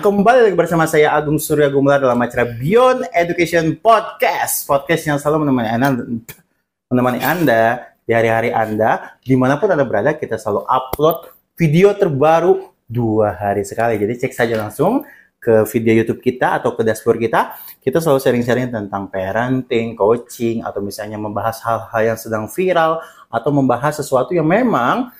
kembali lagi bersama saya Agung Surya Gumelar dalam acara Beyond Education Podcast. Podcast yang selalu menemani Anda, menemani Anda di hari-hari Anda, di mana pun Anda berada, kita selalu upload video terbaru dua hari sekali. Jadi cek saja langsung ke video YouTube kita atau ke dashboard kita. Kita selalu sharing-sharing tentang parenting, coaching, atau misalnya membahas hal-hal yang sedang viral, atau membahas sesuatu yang memang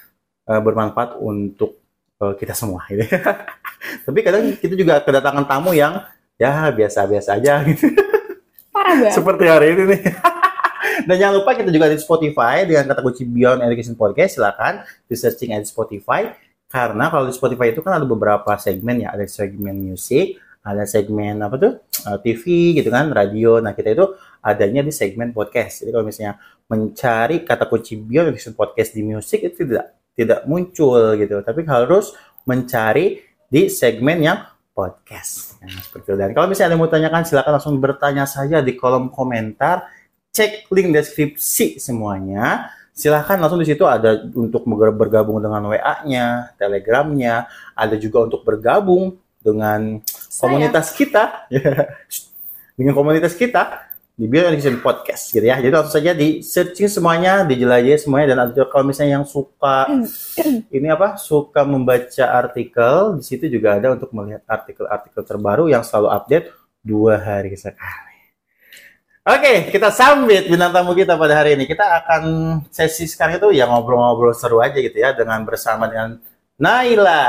uh, bermanfaat untuk uh, kita semua. Gitu. Tapi kadang kita juga kedatangan tamu yang ya biasa-biasa aja gitu. Parah banget. Seperti hari ini nih. Dan jangan lupa kita juga di Spotify dengan kata kunci Beyond Education Podcast. Silakan di searching di Spotify. Karena kalau di Spotify itu kan ada beberapa segmen ya. Ada segmen musik, ada segmen apa tuh eh, TV gitu kan, radio. Nah kita itu adanya di segmen podcast. Jadi kalau misalnya mencari kata kunci Beyond Education Podcast di musik itu tidak tidak muncul gitu. Tapi harus mencari di segmen yang podcast. Nah, seperti itu. Dan kalau misalnya ada yang mau tanyakan, silakan langsung bertanya saja di kolom komentar. Cek link deskripsi semuanya. Silahkan langsung di situ ada untuk bergabung dengan WA-nya, Telegramnya, ada juga untuk bergabung dengan Saya. komunitas kita, dengan komunitas kita di Beyond Education Podcast gitu ya. Jadi langsung saja di searching semuanya, dijelajahi semuanya dan ada kalau misalnya yang suka ini apa suka membaca artikel di situ juga ada untuk melihat artikel-artikel terbaru yang selalu update dua hari sekali. Oke, kita sambit bintang tamu kita pada hari ini. Kita akan sesi sekarang itu ya ngobrol-ngobrol seru aja gitu ya dengan bersama dengan Naila.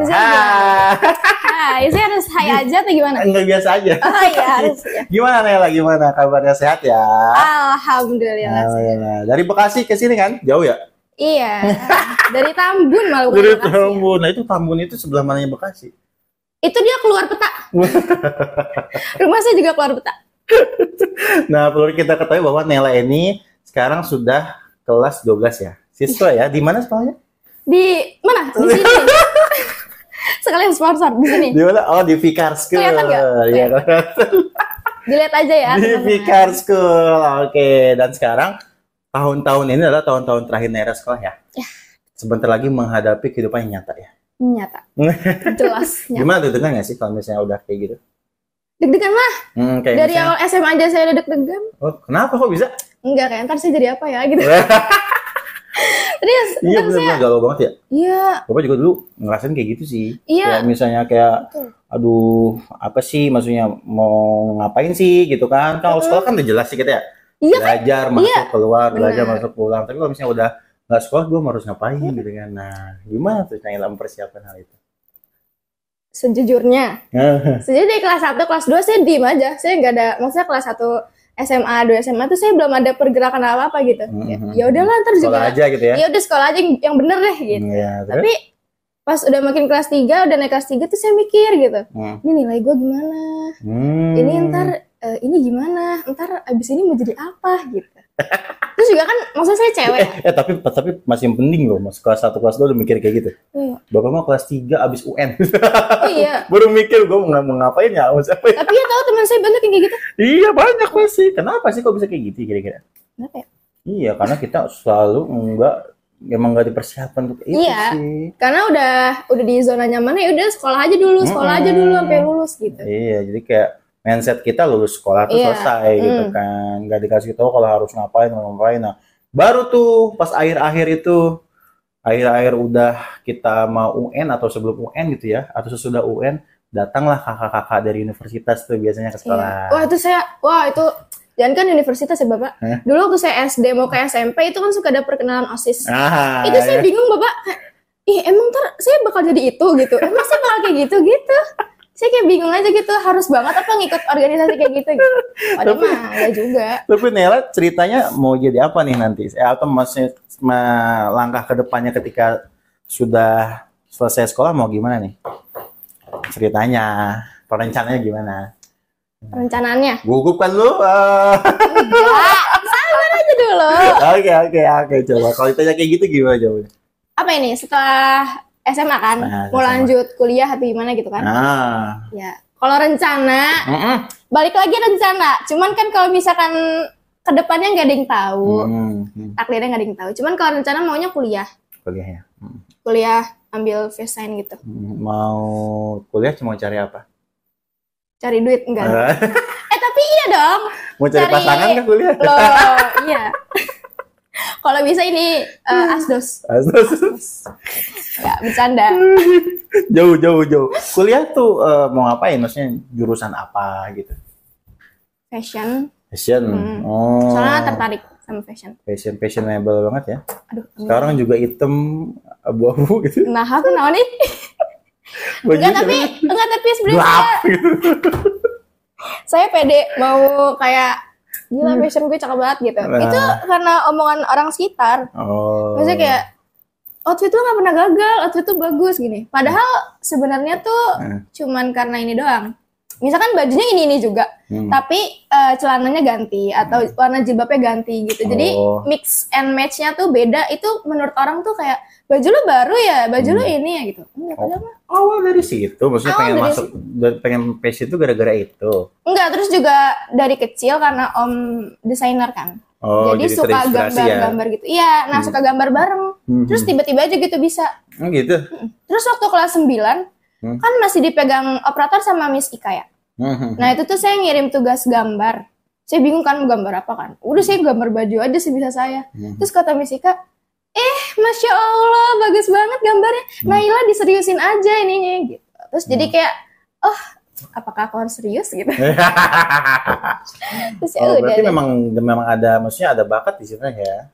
Hai. Hai, saya harus hai aja atau gimana? Enggak biasa aja. Oh iya harus ya. Gimana Naila? Gimana kabarnya sehat ya? Alhamdulillah. Alhamdulillah. Dari Bekasi ke sini kan? Jauh ya? Iya. Dari Tambun malah Dari Bekasi ya. Tambun. Nah, itu Tambun itu sebelah mananya Bekasi? Itu dia keluar peta. Rumah saya juga keluar peta. Nah, perlu kita ketahui bahwa Nela ini sekarang sudah kelas 12 ya. Siswa ya. Di mana sekolahnya? Di mana? Di sini. Sekalian sponsor di sini. Di mana? Oh, di Vikar School. Kelihatan nggak? Iya. Dilihat aja ya. di. Vikar School. Oke, dan sekarang tahun-tahun ini adalah tahun-tahun terakhir Nela sekolah ya. Ya. Sebentar lagi menghadapi kehidupan yang nyata ya. Nyata. Jelas. Nyata. Gimana tuh dengar nggak sih kalau misalnya udah kayak gitu? Deg-degan lah. Hmm, kayak Dari misalnya, awal SMA aja saya udah deg-degan. oh, kenapa kok bisa? Enggak kayak ntar saya jadi apa ya gitu. Terus iya saya benar-benar galau banget ya. Iya, Bapak juga dulu ngerasain kayak gitu sih. Iya. Kayak misalnya kayak Betul. aduh apa sih maksudnya mau ngapain sih gitu kan. Kalau sekolah kan udah jelas sih kita ya. Iya kan? Belajar masuk keluar, belajar Benar. masuk pulang. Tapi kalau misalnya udah nggak sekolah gue harus ngapain gitu kan. Nah, gimana tuh Naila mempersiapkan hal itu? sejujurnya. Sejujurnya dari kelas 1, kelas 2 saya diem aja. Saya nggak ada, maksudnya kelas 1 SMA, 2 SMA tuh saya belum ada pergerakan apa-apa gitu. Ya, Mhm. ya udahlah ntar juga. sekolah aja gitu ya. Ya udah sekolah aja yang, yang bener deh gitu. Iya, terus? Tapi pas udah makin kelas 3, udah naik kelas 3 tuh saya mikir gitu. Hmm. Ini nilai gue gimana? Hmm. Ini ntar eh, ini gimana? Ntar abis ini mau jadi apa gitu. Terus juga kan maksudnya saya cewek. Eh, eh, tapi tapi masih penting loh, mas kelas 1 kelas 2 udah mikir kayak gitu. Iya. Bapak mah kelas 3 abis UN. Oh iya. Baru mikir gue mau, mau ngapain ya, mau siapa ya? Tapi ya tahu teman saya banyak yang kayak gitu. Iya banyak pasti. Kenapa sih kok bisa kayak gitu kira-kira? Kenapa ya? Iya, karena kita selalu enggak emang nggak dipersiapkan untuk itu Iya. sih. Karena udah udah di zona nyaman ya udah sekolah aja dulu, sekolah aja dulu sampai lulus gitu. Iya, jadi kayak mindset kita lulus sekolah tuh Iya. selesai gitu Hmm. kan. Nggak dikasih tahu kalau harus ngapain, ngapain. Nah, baru tuh pas akhir-akhir itu akhir-akhir udah kita mau UN atau sebelum UN gitu ya, atau sesudah UN, datanglah kakak-kakak dari universitas tuh biasanya ke Iya. sekolah. Wah itu saya, wah itu jangan kan universitas ya bapak. Hah? Dulu waktu saya SD mau ke SMP itu kan suka ada perkenalan osis. Ah, itu saya ya. bingung bapak. Ih emang ntar saya bakal jadi itu gitu. Emang saya bakal kayak gitu gitu. Saya kayak bingung aja gitu. Harus banget apa ngikut organisasi kayak gitu. gitu. Padahal Tapi- mah enggak juga. Tapi Nela ceritanya mau jadi apa nih nanti? Eh, Atau masih ma- langkah ke depannya ketika sudah selesai sekolah mau gimana nih? Ceritanya, perencanaannya gimana? Rencananya. Gugup kan lu? Ah. Enggak. Sabar aja dulu. Oke oke oke coba. Kalau ditanya kayak gitu gimana jawabnya? Apa ini setelah SMA kan? Nah, mau SMA. lanjut kuliah atau gimana gitu kan? Ah, Ya. Kalau rencana Mm-mm. balik lagi rencana. Cuman kan kalau misalkan ke depannya nggak ada yang tahu, Hmm, hmm. takdirnya nggak ada yang tahu. Cuman kalau rencana maunya kuliah. kuliahnya? Hmm. kuliah ambil desain gitu Mau kuliah cuma cari apa? cari duit enggak eh tapi iya dong Mau cari, Cari- pasangan kan kuliah? loh iya kalau bisa ini eh, asdos Astaga. ya bercanda jauh jauh jauh. Kuliah tuh eh, mau ngapain? Maksudnya jurusan apa gitu? fashion Fashion. Hmm. Oh. soalnya tertarik sama fashion Fashion fashionable banget ya. aduh. Sekarang juga hitam abu-abu gitu. nah aku naon nih enggak tapi enggak tapi sebenarnya gitu. saya pede mau kayak gila fashion gue cakep banget gitu Nah. itu karena omongan orang sekitar Oh. maksudnya kayak outfit tuh nggak pernah gagal outfit tuh bagus gini padahal sebenarnya tuh Hmm. cuman karena ini doang misalkan bajunya ini ini juga Hmm. tapi eh, celananya ganti atau warna jilbabnya ganti gitu jadi Oh. mix and matchnya tuh beda itu menurut orang tuh kayak baju lu baru ya baju lu ini ya gitu enggak Hmm. Oh. padahal. Awal dari situ, maksudnya Awal pengen masuk, pengen fashion itu gara-gara itu. enggak terus juga dari kecil karena om desainer kan Oh, jadi, suka terinspirasi ya. gambar-gambar gitu iya nah Hmm. suka gambar bareng Hmm. terus tiba-tiba aja gitu bisa Oh, gitu. terus waktu kelas 9 Hmm. kan masih dipegang operator sama Miss Ika ya Hmm. Nah itu tuh saya ngirim tugas gambar. Saya bingung kan mau gambar apa kan. Udah saya gambar baju aja sebisa saya. Hmm. Terus kata Miss Ika, eh Masya Allah bagus banget gambarnya. Hmm. Naila diseriusin aja ininya gitu. Terus jadi kayak, oh apakah kau harus serius gitu. Terus ya oh, udah berarti deh. memang memang ada, maksudnya ada bakat di sana ya.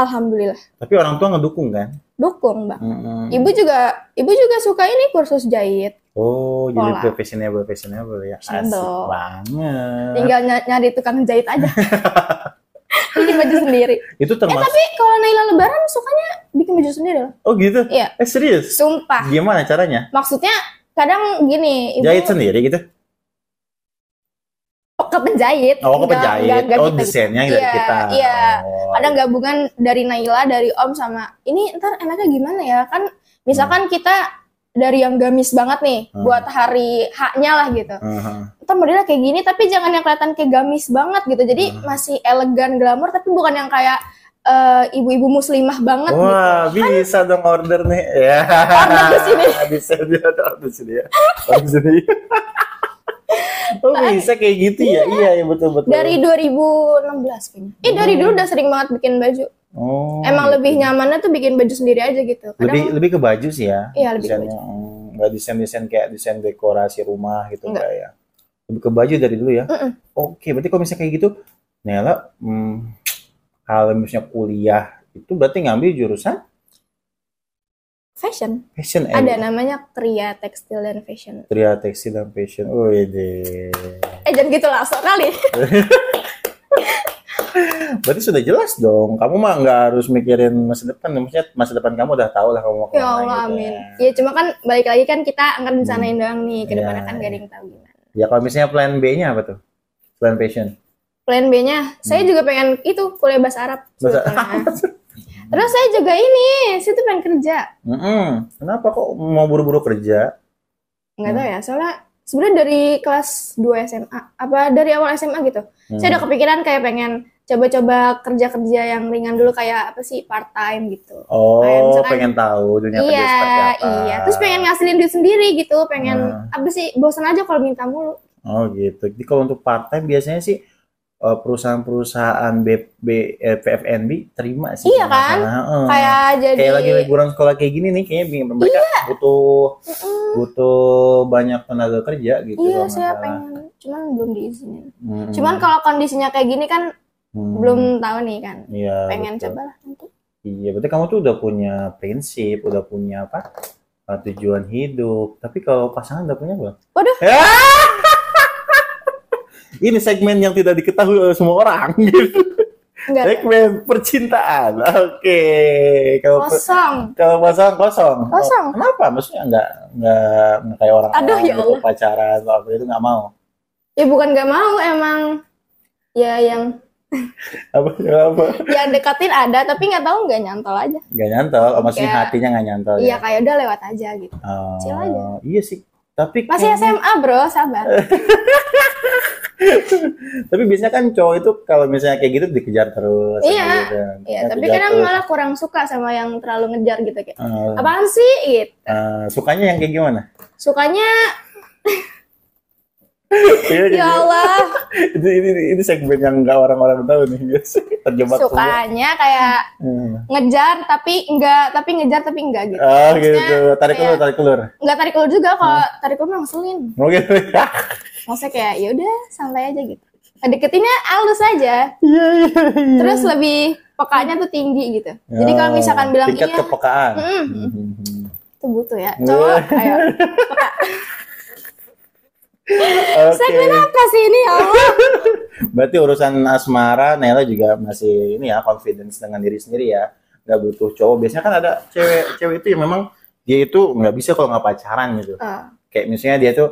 Alhamdulillah Tapi orang tua ngedukung kan? dukung bang. Hmm. Ibu juga, ibu juga suka ini kursus jahit. Oh, jadi Pola. fashionable, fashionable ya. Asik banget. Tinggal ny- nyari tukang jahit aja. bikin baju sendiri. Itu Eh termasuk. tapi kalau Naila Lebaran sukanya bikin baju sendiri loh. Oh gitu? Iya. Eh serius? Sumpah. Gimana caranya? maksudnya kadang gini ibu Jahit sendiri gitu? Ke penjahit Oh, ke penjahit. nggak- nggak oh, gitu. desainnya dari Iya, kita. iya. Oh. ada gabungan dari Naila dari Om sama ini ntar enaknya gimana ya kan misalkan kita dari yang gamis banget nih Hmm. buat hari haknya lah gitu Aha. ntar modelnya kayak gini tapi jangan yang kelihatan kayak gamis banget gitu jadi Hmm. masih elegan glamor tapi bukan yang kayak eh, ibu-ibu muslimah banget gitu Wah, bisa dong order nih. Ya. Order di sini. bisa dia order di sini ya. Order di sini. oh, bisa kayak gitu ya? Iya, iya betul betul. dari 2016 kayaknya eh dari dulu udah sering banget bikin baju oh, emang gitu. lebih nyamannya tuh bikin baju sendiri aja gitu Kadang- lebih lebih ke baju sih ya. Iya, lebih ke Desainnya, hmm, nggak desain desain kayak desain dekorasi rumah gitu Enggak. enggak ya. Lebih ke baju dari dulu ya. Mm-mm. Oke, berarti kalau misalnya kayak gitu, Nela, hmm, kalau misalnya kuliah itu berarti ngambil jurusan fashion fashion eh, ada namanya kria tekstil dan fashion Tria tekstil dan fashion. Oh, ide. eh jangan gitu langsung kali Berarti sudah jelas dong. Kamu mah nggak harus mikirin masa depan. Maksudnya masa depan kamu udah tahu lah kamu mau ya ke mana Allah gitu amin ya. ya cuma kan balik lagi kan kita akan rencanain doang nih ke depannya Iya, kan gak ada iya. yang tahu gimana Ya kalau misalnya plan B-nya apa tuh? Plan fashion. plan B nya saya juga pengen itu kuliah bahasa Arab Hmm. Bahasa sebetulnya. terus saya juga ini saya tuh pengen kerja Mm-mm. Kenapa kok mau buru-buru kerja? nggak Hmm. tahu ya soalnya sebenarnya dari kelas 2 SMA apa dari awal SMA gitu Hmm. saya udah kepikiran kayak pengen coba-coba kerja-kerja yang ringan dulu kayak apa sih part time gitu Oh, Kayak misalkan- pengen tahu dunia kerja iya seperti apa? iya terus pengen ngasilin duit sendiri gitu pengen Hmm. apa sih bosan aja kalau minta mulu Oh gitu. Jadi kalau untuk part time biasanya sih perusahaan-perusahaan B, B, eh, PFNB terima sih. Iya kan? kayak jadi kayak lagi liburan sekolah kayak gini nih kayaknya mereka butuh Mm-mm. butuh banyak tenaga kerja gitu iya saya salah. pengen cuman belum diizinin Hmm. cuman kalau kondisinya kayak gini kan Hmm. belum tahu nih kan Iya, pengen betul. coba lah nanti Iya, berarti kamu tuh udah punya prinsip, udah punya apa? eh, tujuan hidup. Tapi kalau pasangan udah punya belum? Waduh. Ya! Ini segmen yang tidak diketahui oleh semua orang. enggak ada. segmen percintaan. Oke. Kalau kosong kalau pasangan kosong. Kosong. Oh, kenapa? Maksudnya enggak enggak, enggak kayak orang Aduh, ya gitu, Allah. pacaran atau apa itu enggak mau. ya bukan nggak mau emang ya yang Apa apa? yang deketin ada tapi nggak tahu nggak nyantol aja Enggak nyantol. Oh, maksudnya Kayak- hatinya enggak nyantol. iya ya? kayak udah lewat aja gitu Oh, chill aja. Iya sih. Tapi masih kayaknya- SMA bro sabar Tapi biasanya kan cowok itu kalau misalnya kayak gitu dikejar terus. Iya. gitu. Iya, tapi kadang terus. malah kurang suka sama yang terlalu ngejar gitu kayak. Eh, Apaan sih? Gitu. eh, sukanya yang kayak gimana? Sukanya Iya, ya gitu. Allah, ini, ini, ini segmen yang nggak orang-orang tahu nih biasa terjebak semua. sukanya kayak Hmm. ngejar tapi enggak, tapi ngejar tapi enggak gitu. Ah Maksudnya gitu, tarik kayak- ulur, tarik ulur. Enggak tarik ulur juga kalau Hmm. tarik ulur ngeselin. Oh gitu ya. Maksudnya kayak ya udah santai aja gitu. Deketinnya halus aja, Iya iya. iya. terus lebih pekanya tuh tinggi gitu. Jadi kalau misalkan bilang tingkat iya, kepekaan. Mm. Itu butuh ya. Cowok kayak Oke. segmen apa sih ini ya Allah? Berarti urusan asmara Nela juga masih ini ya confidence dengan diri sendiri ya. Nggak butuh cowok. Biasanya kan ada cewek-cewek itu yang memang dia itu nggak bisa kalau nggak pacaran gitu. Ah, Kayak misalnya dia tuh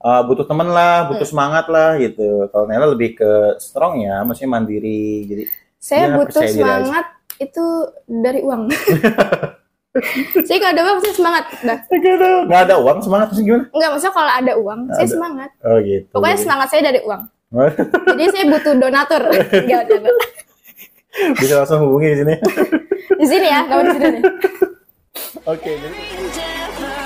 uh, butuh temen lah, butuh Hmm. semangat lah gitu. Kalau Nela lebih ke strong ya, maksudnya mandiri. Jadi saya butuh semangat itu dari uang. saya kalau ada uang saya semangat. Dah. nggak ada uang semangat terus gimana? Enggak, maksudnya kalau ada uang, saya Ada. semangat. Oh gitu. Pokoknya semangat saya dari uang. Jadi saya butuh donatur. Enggak, enggak, enggak. bisa langsung hubungi di sini. Di sini ya, kamu di sini. Oke. jadi-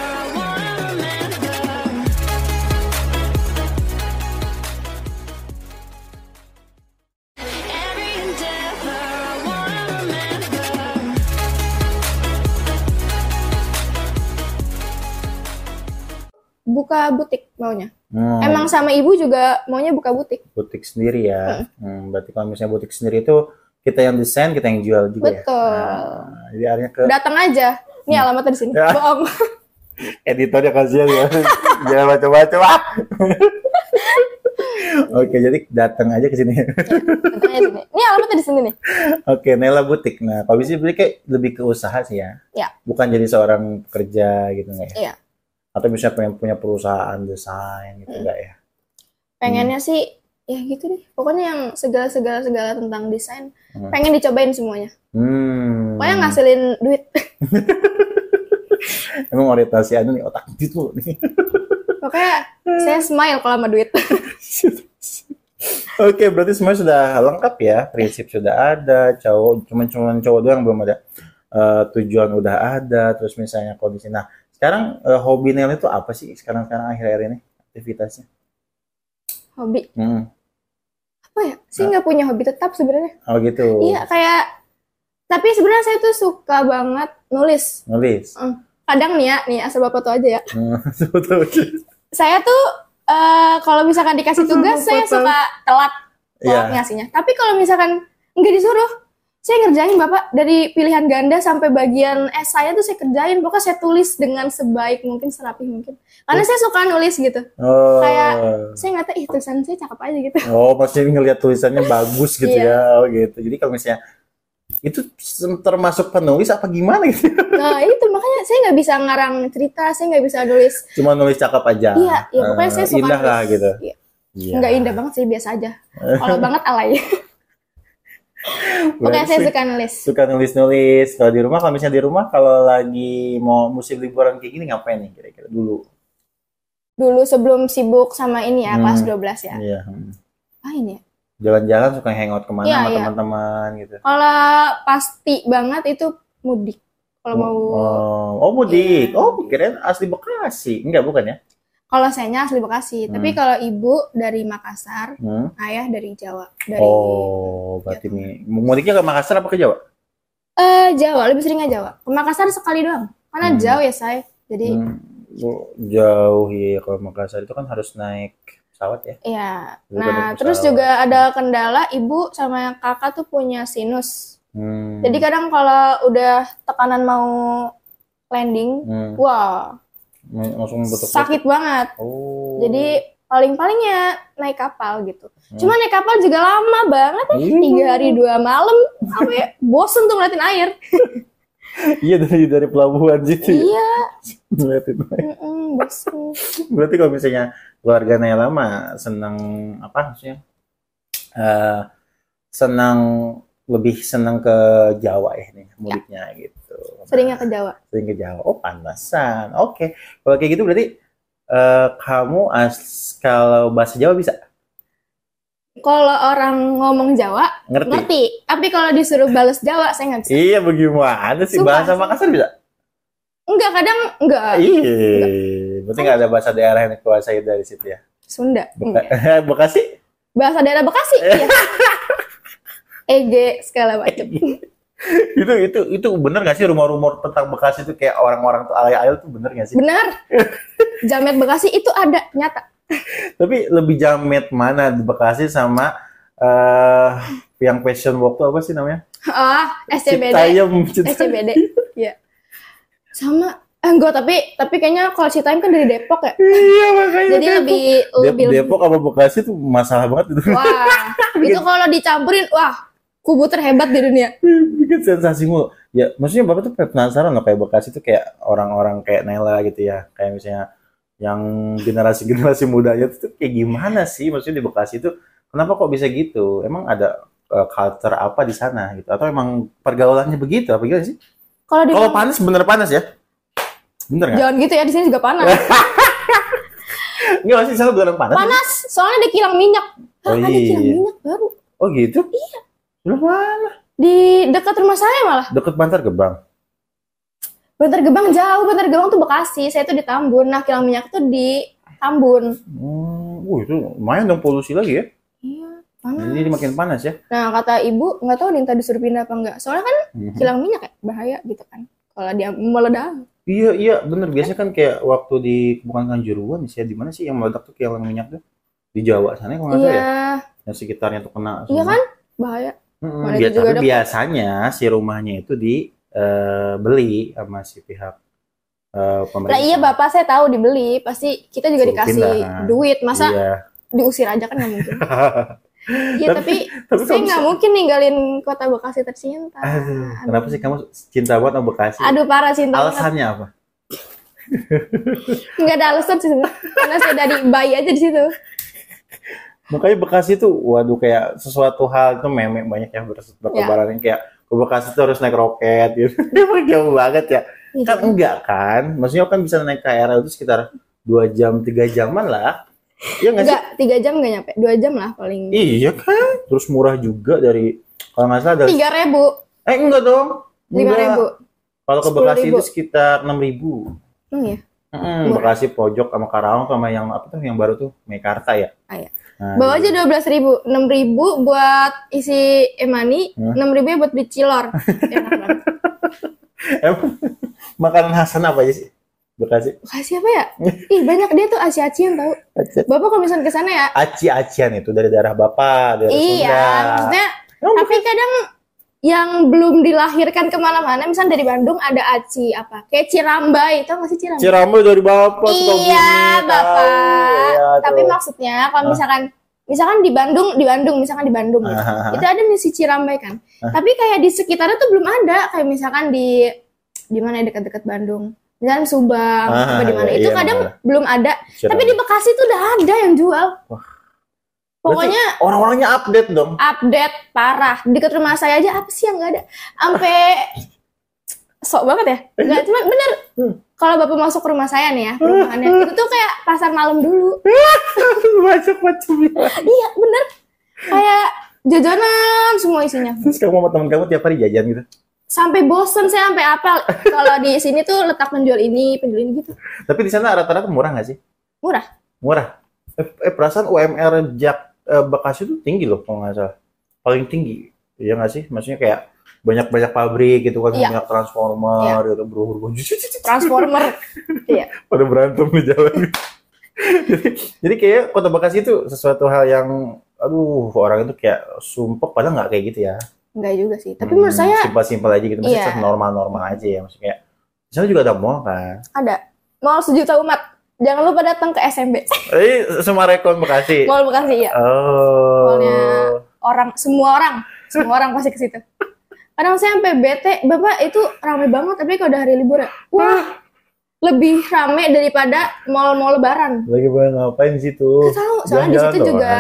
Buka butik maunya. Hmm, Emang sama ibu juga maunya buka butik. butik sendiri ya. Hmm, berarti kalau misalnya butik sendiri itu kita yang desain, kita yang jual juga ya. Betul. Nah, jadi akhirnya ke Datang aja. Ini alamatnya di sini. Ya. Bohong. editornya kasihan ya. Jangan baca-baca. Oke, jadi datang aja ke sini. Sini. Ini alamatnya di sini nih. Oke, Nela Butik. Nah, kalau bisa beli kayak lebih ke usaha sih ya. Ya. Bukan jadi seorang pekerja gitu nggak ya? Iya. Atau bisa pengen punya perusahaan desain gitu enggak ya? Pengennya sih ya gitu deh. Pokoknya yang segala-segala segala tentang desain Hmm. pengen dicobain semuanya. Hmm. Pokoknya ngasilin duit. Emang orientasi anu nih otak gitu nih. Pokoknya saya smile kalau sama duit. Oke, berarti semuanya sudah lengkap ya. Prinsip sudah ada, cowok cuman cuman cowok doang belum ada. Eh, tujuan udah ada, terus misalnya kondisi. Nah, sekarang eh, hobi Nel itu apa sih sekarang sekarang akhir-akhir ini aktivitasnya? Hobi. Hmm. Apa ya? Saya nggak punya hobi tetap sebenarnya. Oh gitu. Iya, kayak tapi sebenarnya saya tuh suka banget nulis. Nulis. Kadang nih ya, nih asal bapak tuh aja ya. Hmm. Saya tuh eh, kalau misalkan dikasih tugas saya suka telat telat Iya. ngasihnya. Tapi kalau misalkan nggak disuruh, saya ngerjain bapak dari pilihan ganda sampai bagian S saya tuh saya kerjain. Pokoknya saya tulis dengan sebaik mungkin, serapi mungkin. Karena saya suka nulis gitu. Oh. Kayak- Saya nggak tahu, ih tulisan saya cakep aja gitu. Oh, maksudnya ngelihat tulisannya bagus gitu Iya. ya. Oh gitu. Jadi kalau misalnya itu termasuk penulis apa gimana gitu? Nah itu makanya saya nggak bisa ngarang cerita, saya nggak bisa nulis. Cuma nulis cakep aja. Iya, iya, pokoknya Eh, saya suka indah lah gitu. Iya. Iya. Nggak indah banget sih, biasa aja. Kalau banget alay. Berarti saya suka nulis. suka nulis-nulis. Kalau di rumah, kalau misalnya di rumah, kalau lagi mau musim liburan kayak gini ngapain nih kira-kira dulu? Dulu sebelum sibuk sama ini ya, Hmm. kelas 12 ya. Iya. hmm. Ah ini ya. Jalan-jalan suka hangout ke mana Iya, sama iya. teman-teman gitu. Kalau pasti banget itu mudik. Kalau mau Oh, oh mudik. Iya. Oh, kirain asli Bekasi. Enggak, bukan ya? Kalau sayanya asli Bekasi, Hmm. tapi kalau ibu dari Makassar, Hmm. ayah dari Jawa. Dari Oh, berarti nih mudiknya ke Makassar apa ke Jawa? eh Jawa, lebih seringnya Jawa. Ke Makassar sekali doang. Karena Hmm. jauh ya, saya. Jadi Hmm, jauh ya kalau Makassar itu kan harus naik pesawat ya. Iya. Nah, terus juga ada kendala ibu sama kakak tuh punya sinus. Hmm. Jadi kadang kalau udah tekanan mau landing, Hmm, wah, langsung betul sakit banget. Oh. Jadi paling-palingnya naik kapal gitu. Hmm. Cuma naik kapal juga lama banget ya, Ih. tiga hari dua malam. Sampai bosen tuh ngeliatin air. Iya dari dari pelabuhan situ. ya. Iya, Ngeliatin. mm-mm, bosen. Berarti kalau misalnya keluarga Nela mah senang apa maksudnya? Eh senang lebih senang ke Jawa ya nih mudiknya gitu. Seringnya ke Jawa. sering ke Jawa. Oh, pantasan. Oke. Kalau kayak gitu berarti eh, kamu as kalau bahasa Jawa bisa? Kalau orang ngomong Jawa Ngerti? ngerti, tapi kalau disuruh bales Jawa saya nggak bisa. Iya, bagaimana sih Sumpah. bahasa Makassar bisa? Enggak, kadang enggak. Iya. Berarti nggak ada bahasa daerah yang dikuasai dari situ ya? Sunda. Beka- Enggak. Bekasi? Bahasa daerah Bekasi. iya. Ege segala macam. itu itu itu bener gak sih rumor-rumor tentang Bekasi itu kayak orang-orang tuh alay-alay tuh bener gak sih? Benar. Jamet Bekasi itu ada nyata. Tapi lebih jamet mana di Bekasi sama eh yang fashion walk tuh apa sih namanya? Ah, SCBD. Citayam. Citayam. SCBD. Iya. Sama eh, enggak tapi tapi kayaknya kalau Citayam kan dari Depok ya. Iya makanya. Jadi Depok. lebih Dep- lebih Depok apa Bekasi tuh masalah banget itu. wah, itu kalau dicampurin wah, kubu terhebat di dunia. bikin sensasi mulu. Ya, maksudnya Bapak tuh penasaran loh kayak Bekasi tuh kayak orang-orang kayak Nela gitu ya. Kayak misalnya yang generasi-generasi mudanya tuh kayak gimana sih? Maksudnya di Bekasi tuh kenapa kok bisa gitu? Emang ada uh, culture apa di sana gitu? Atau emang pergaulannya begitu apa gimana sih? Kalau di Kalau panas bener panas ya? Bener nggak? jangan gitu ya di sini juga panas. Enggak sih, sana beneran panas. Panas, soalnya ada kilang minyak. Oh, ada kilang iya. minyak baru Oh gitu? Iya. Belum mana? di dekat rumah saya malah. Deket Bantar Gebang. Bantar Gebang jauh, Bantar Gebang tuh Bekasi, saya tuh di Tambun. Nah, kilang minyak tuh di Tambun. Hmm, uh, itu lumayan dong polusi lagi ya. Iya, panas. Jadi makin panas ya. Nah, kata ibu, nggak tahu Dinta disuruh pindah apa enggak. Soalnya kan Mhm. kilang minyak ya, bahaya gitu kan. Kalau dia meledak. Iya iya bener biasanya kan kayak waktu di bukan Kanjuruhan sih ya di mana sih yang meledak tuh kilang minyak tuh di Jawa sana kalau nggak salah ya Iya, yang sekitarnya tuh kena iya kan? Bahaya. Itu juga tapi ada- biasanya si rumahnya itu dibeli sama si pihak eh, pemerintah. Lah iya bapak saya tahu dibeli, pasti kita juga Suruh dikasih pindah. duit. Masa Iya. diusir aja kan nggak mungkin. Iya Tapi- tapi, saya nggak mungkin ninggalin kota Bekasi tercinta. Aduh, kenapa sih kamu cinta banget sama Bekasi? Aduh parah cinta banget. Alasannya apa? Nggak ada alasan sih. Karena saya dari bayi aja di situ. Makanya Bekasi tuh, waduh kayak sesuatu hal itu meme banyak yang ber- berkebaran kayak ke Bekasi tuh harus naik roket gitu. Emang jauh banget ya. Iya, Kan enggak kan? Maksudnya kan bisa naik KRL itu sekitar 2 jam, 3 jaman lah. Iya nggak sih? Enggak, tiga jam nggak nyampe, dua jam lah paling. Iya kan? Terus murah juga dari kalau nggak salah dari Tiga ribu, eh enggak dong. lima Enggak. ribu. Kalau ke 10.000. Bekasi itu sekitar 6000. Hmm, ya. Mm, Murah. Bekasi pojok sama Karawang sama yang apa tuh yang baru tuh Mekarta ya. Ah, iya. Nah, Bawa aja dua belas ribu, enam ribu buat isi emani, enam ribu buat beli cilor. Emang makanan Hasan apa aja sih? Bekasi. Kasih apa ya? Ih banyak dia tuh aci-acian tahu. Bapak kalau misalnya ke sana ya, Aci-acian itu dari daerah Bapak, dari iya, Sunda. maksudnya. Emang Tapi kadang yang belum dilahirkan ke mana-mana, misalnya dari Bandung ada aci apa? Kayak Cirambai, tau gak sih Cirambai? Cirambai dari Bapak Iya, tahu. Bapak. Iya, Tapi tuh. maksudnya kalau misalkan misalkan di Bandung, di Bandung, misalkan di Bandung gitu. Itu ada nih si Cirambai kan. Tapi kayak di sekitarnya tuh belum ada, kayak misalkan di di mana ya dekat-dekat Bandung. Misalkan Subang, apa di mana. iya, Itu iya, kadang iya. belum ada. Cirambai. Tapi di Bekasi tuh udah ada yang jual. Wah. Pokoknya orang-orangnya update dong. update parah. Dekat rumah saya aja apa sih yang nggak ada? Sampai sok banget ya. Enggak, cuma bener. Hmm. Kalau Bapak masuk ke rumah saya nih ya, perumahannya. itu tuh kayak pasar malam dulu. Macam-macam ya. Iya, bener. Kayak jajanan semua isinya. Terus kamu sama teman kamu tiap hari jajan gitu. Sampai bosen saya sampai apel. Kalau di sini tuh letak penjual ini, penjual ini gitu. Tapi di sana rata-rata murah nggak sih? Murah. Murah. Eh, eh, perasaan UMR Jak eh, Bekasi itu tinggi loh kalau nggak salah. Paling tinggi. Iya nggak sih? Maksudnya kayak banyak-banyak pabrik gitu kan, Iya. banyak transformer gitu, berubah Transformer. iya. pada berantem di jalan. jadi, jadi kayak kota Bekasi itu sesuatu hal yang aduh orang itu kayak sumpek padahal nggak kayak gitu ya. Enggak juga sih. Tapi menurut saya simpel-simpel aja gitu, maksudnya Iya. normal-normal aja ya maksudnya. Di sana juga ada mall kan. ada mall sejuta umat. Jangan lupa datang ke SMB. Eh, Sumarekon Bekasi. Mall Bekasi ya. Oh. Mallnya orang semua orang semua orang pasti ke situ kadang saya sampai bete bapak itu rame banget tapi kalau udah hari libur ya wah lebih rame daripada mall-mall lebaran Lagi banget ngapain di situ? Tahu soalnya di situ juga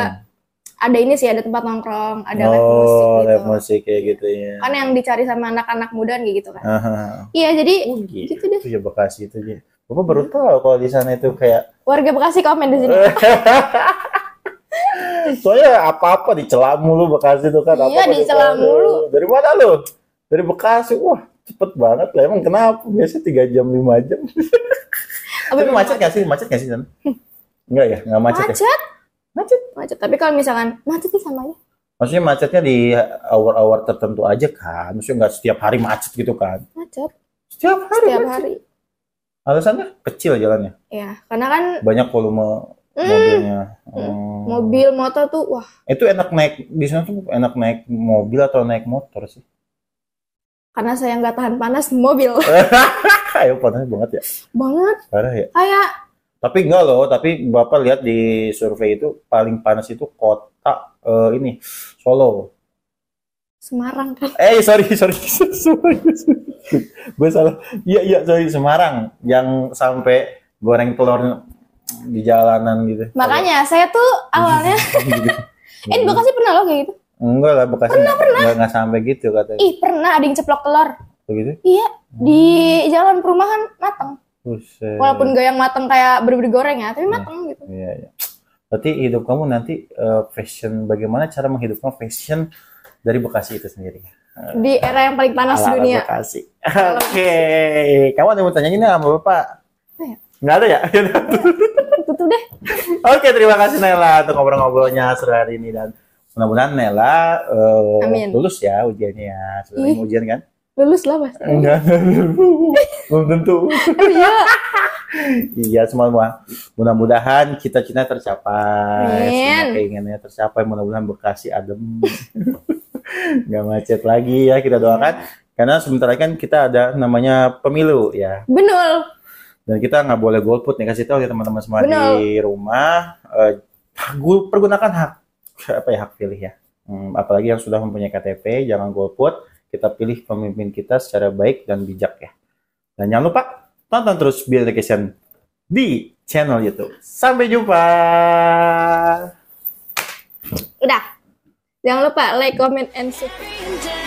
ada ini sih ada tempat nongkrong ada live musik Oh, gitu live musik kayak gitu ya. kan yang dicari sama anak-anak muda kayak gitu kan Aha. iya jadi Oh, gitu, Gitu deh. ya Bekasi itu ya. Bapak baru tahu kalau di sana itu kayak warga Bekasi komen di sini Soalnya apa-apa dicela mulu Bekasi itu kan. Iya, dicela mulu. Dari mana lu? Dari Bekasi. Wah, cepet banget lah. Emang kenapa? Biasanya 3 jam, 5 jam. Tapi macet gak sih? Macet gak sih? San? Enggak ya? Enggak macet, ya? macet Macet. macet tapi kalau misalkan macet sih sama aja Maksudnya macetnya di hour-hour tertentu aja kan? Maksudnya nggak setiap hari macet gitu kan? macet Setiap hari setiap macet. hari Alasannya kecil jalannya. ya karena kan Banyak volume Hmm. mobilnya. Hmm. mobil motor tuh wah Itu enak naik di sana tuh enak naik mobil atau naik motor sih? karena saya nggak tahan panas mobil Ayo panas banget ya. banget Parah ya. kayak Tapi enggak loh, tapi Bapak lihat di survei itu paling panas itu kota eh, ini Solo. Semarang kan Eh sorry sorry sorry. Gue salah. Iya iya sorry Semarang yang sampai goreng telur di jalanan gitu. makanya saya tuh awalnya eh di Bekasi pernah loh kayak gitu Enggak lah Bekasi pernah, pernah. Enggak, enggak sampai gitu katanya. ih pernah ada yang ceplok telur Begitu? iya di jalan perumahan matang Buset. walaupun gak yang matang kayak bener-bener goreng ya tapi matang gitu Iya, iya. Berarti hidup kamu nanti eh, fashion bagaimana cara menghidupkan fashion dari Bekasi itu sendiri? Di era yang paling panas Ala-ala dunia Bekasi. Oke, kamu ada yang mau tanyain nggak sama Bapak? Apa ya? Nggak ada ya? tutup deh Oke, terima kasih Nela untuk ngobrol-ngobrolnya sore hari ini dan mudah-mudahan Nela Amin. lulus ya ujiannya ya. Sudah ujian kan? lulus lah mas Enggak. Belum tentu. iya Iya, semua mudah-mudahan cita-cita tercapai, Amin. semua keinginannya tercapai, mudah-mudahan Bekasi adem, nggak macet lagi ya kita doakan. Karena sebentar lagi kan kita ada namanya pemilu ya, betul dan kita nggak boleh golput nih kasih tahu ya teman-teman semua Benar. di rumah, eh, gu- pergunakan hak apa ya hak pilih ya. Hmm, apalagi yang sudah mempunyai KTP, jangan golput. Kita pilih pemimpin kita secara baik dan bijak ya. Dan jangan lupa tonton terus Bill Education di channel YouTube. Sampai jumpa. udah jangan lupa like comment and subscribe